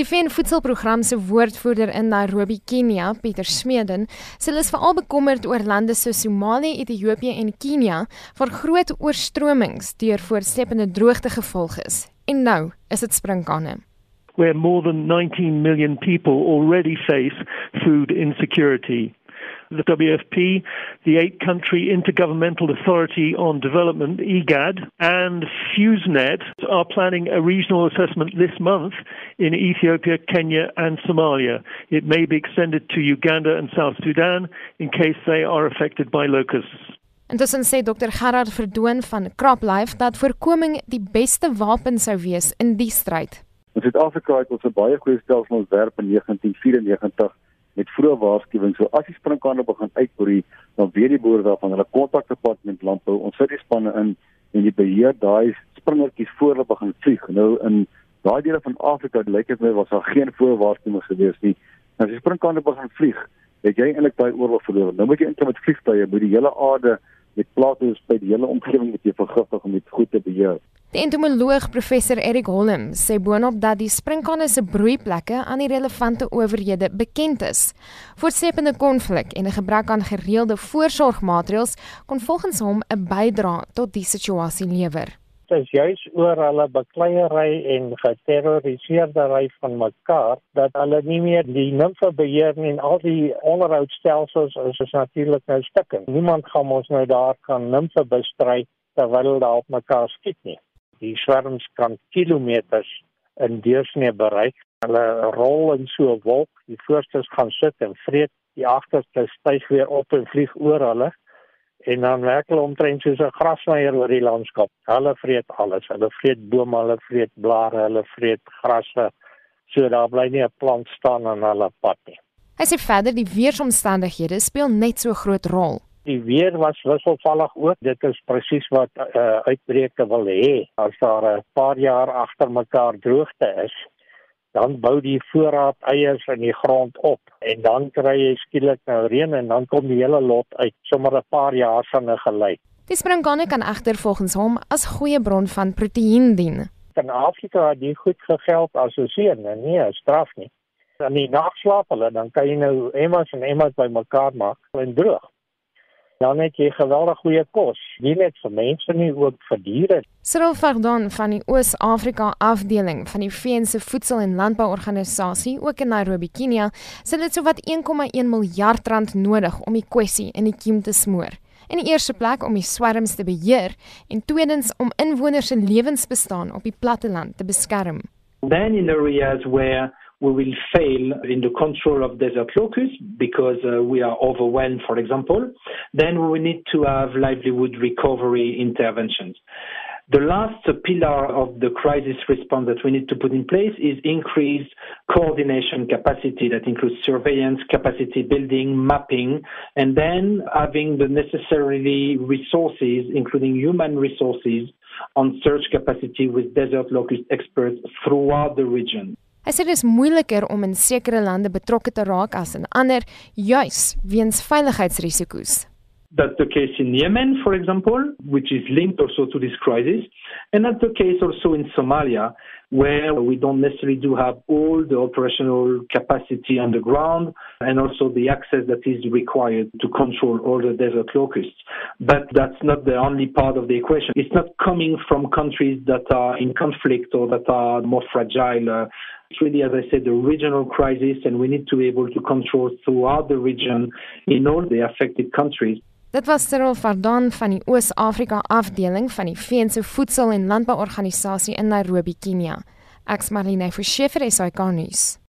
Die VN Voedselprogram se woordvoerder in Nairobi, Kenia, Pieter Smeden, sê hulle is veral bekommerd oor lande so Somalië, Ethiopië en Kenia waar groot oorstromings deur voortsleepende droogte gevolg is. En nou is dit sprinkane. Where more than 19 million people already face food insecurity the WFP, the eight country Intergovernmental Authority on Development, EGAD, and FuseNet are planning a regional assessment this month in Ethiopia, Kenya, and Somalia. It may be extended to Uganda and South Sudan in case they are affected by locusts. Intussen sê Dr Gerard Verdoon van CropLife dat voorkoming die beste wapen sou wees in die stryd. In Suid-Afrika het ons 'n baie goeie stelsel ontwerp in 1994 met vroeë waarskuwing. So as die sprinkane begin uitbroei, dan weet die boere daarvan hulle kontak departement landbou. Ons sit die spanne in en die beheer daai springertjies voor hulle begin vlieg. Nou in daai dele van Afrika lyk dit my was daar geen voorwaarskuwing gewees nie. Nou as die sprinkane begin vlieg, het jy eintlik daai oorlog verloor. Nou moet jy inkom met vliegtye, moet die hele aarde met plate by die hele omgewing met jy vergiftig om dit goed te beheer. Die entomoloog professor Erik Holm sê boonop dat die sprinkane se broeiplekke aan die relevante owerhede bekend is. Voortsepende konflik en 'n gebrek aan gereelde voorsorgmaatreëls kon volgens hom 'n bydrae tot die situasie lewer. Dit is juis oor hulle bekleierery en geterroriseerdery van mekaar dat hulle nie meer die nimfe beheer nie en al die onderhoudstelsels is, is natuurlik nou stukkend. Niemand gaan ons nou daar kan nimfe bestry terwyl hulle op mekaar skiet nie die swerms kan kilometers in deursnee bereik. Hulle rol in so 'n wolk, die voorstes gaan sit en vreet, die agterste styg weer op en vlieg oor hulle en dan werk hulle omtrent soos 'n grasnyer oor die landskap. Hulle vreet alles. Hulle vreet bome, hulle vreet blare, hulle vreet grasse. So daar bly nie 'n plant staan aan hulle pad nie. Hy sê verder die weeromstandighede speel net so groot rol. Die weer was wisselvallig ook. Dit is presies wat uh, uitbreke wil hê. As daar 'n paar jaar agter mekaar droogte is, dan bou die voorraad eiers in die grond op en dan kry jy skielik nou reën en dan kom die hele lot uit sommer 'n paar jaar van 'n gelei. Die sprinkane kan egter volgens hom as goeie bron van proteïen dien. In Afrika het dit goed gegeld as 'n seën en nie 'n straf nie. Dan nie nagslaap hulle, dan kan jy nou emmers en emmers bymekaar maak en droog dan het jy geweldig goeie kos. Nie net vir mense nie, ook vir diere. Cyril Vardon van die Oos-Afrika afdeling van die VN se Voedsel- en Landbouorganisasie, ook in Nairobi, Kenia, sê dit sowat 1,1 miljard rand nodig om die kwessie in die kiem te smoor. In die eerste plek om die swerms te beheer en tweedens om inwoners se lewensbestaan op die platteland te beskerm. Then in areas where we will fail in the control of desert locusts because uh, we are overwhelmed, for example, then we need to have livelihood recovery interventions. The last pillar of the crisis response that we need to put in place is increased coordination capacity that includes surveillance, capacity building, mapping, and then having the necessary resources, including human resources, on search capacity with desert locust experts throughout the region. Hy sê dit is moeiliker om in sekere lande betrokke te raak as in ander, juis weens veiligheidsrisiko's. That's the case in Yemen, for example, which is linked also to this crisis. And that's the case also in Somalia, where we don't necessarily do have all the operational capacity on the ground and also the access that is required to control all the desert locusts. But that's not the only part of the equation. It's not coming from countries that are in conflict or that are more fragile. It's really, as I said, a regional crisis, and we need to be able to control throughout the region in all the affected countries. Dit was Cyril Vardon van die Oos-Afrika afdeling van die VN se Voedsel- en Landbouorganisasie in Nairobi, Kenia. Ek's Marlene Forsiefer, SAK nuus.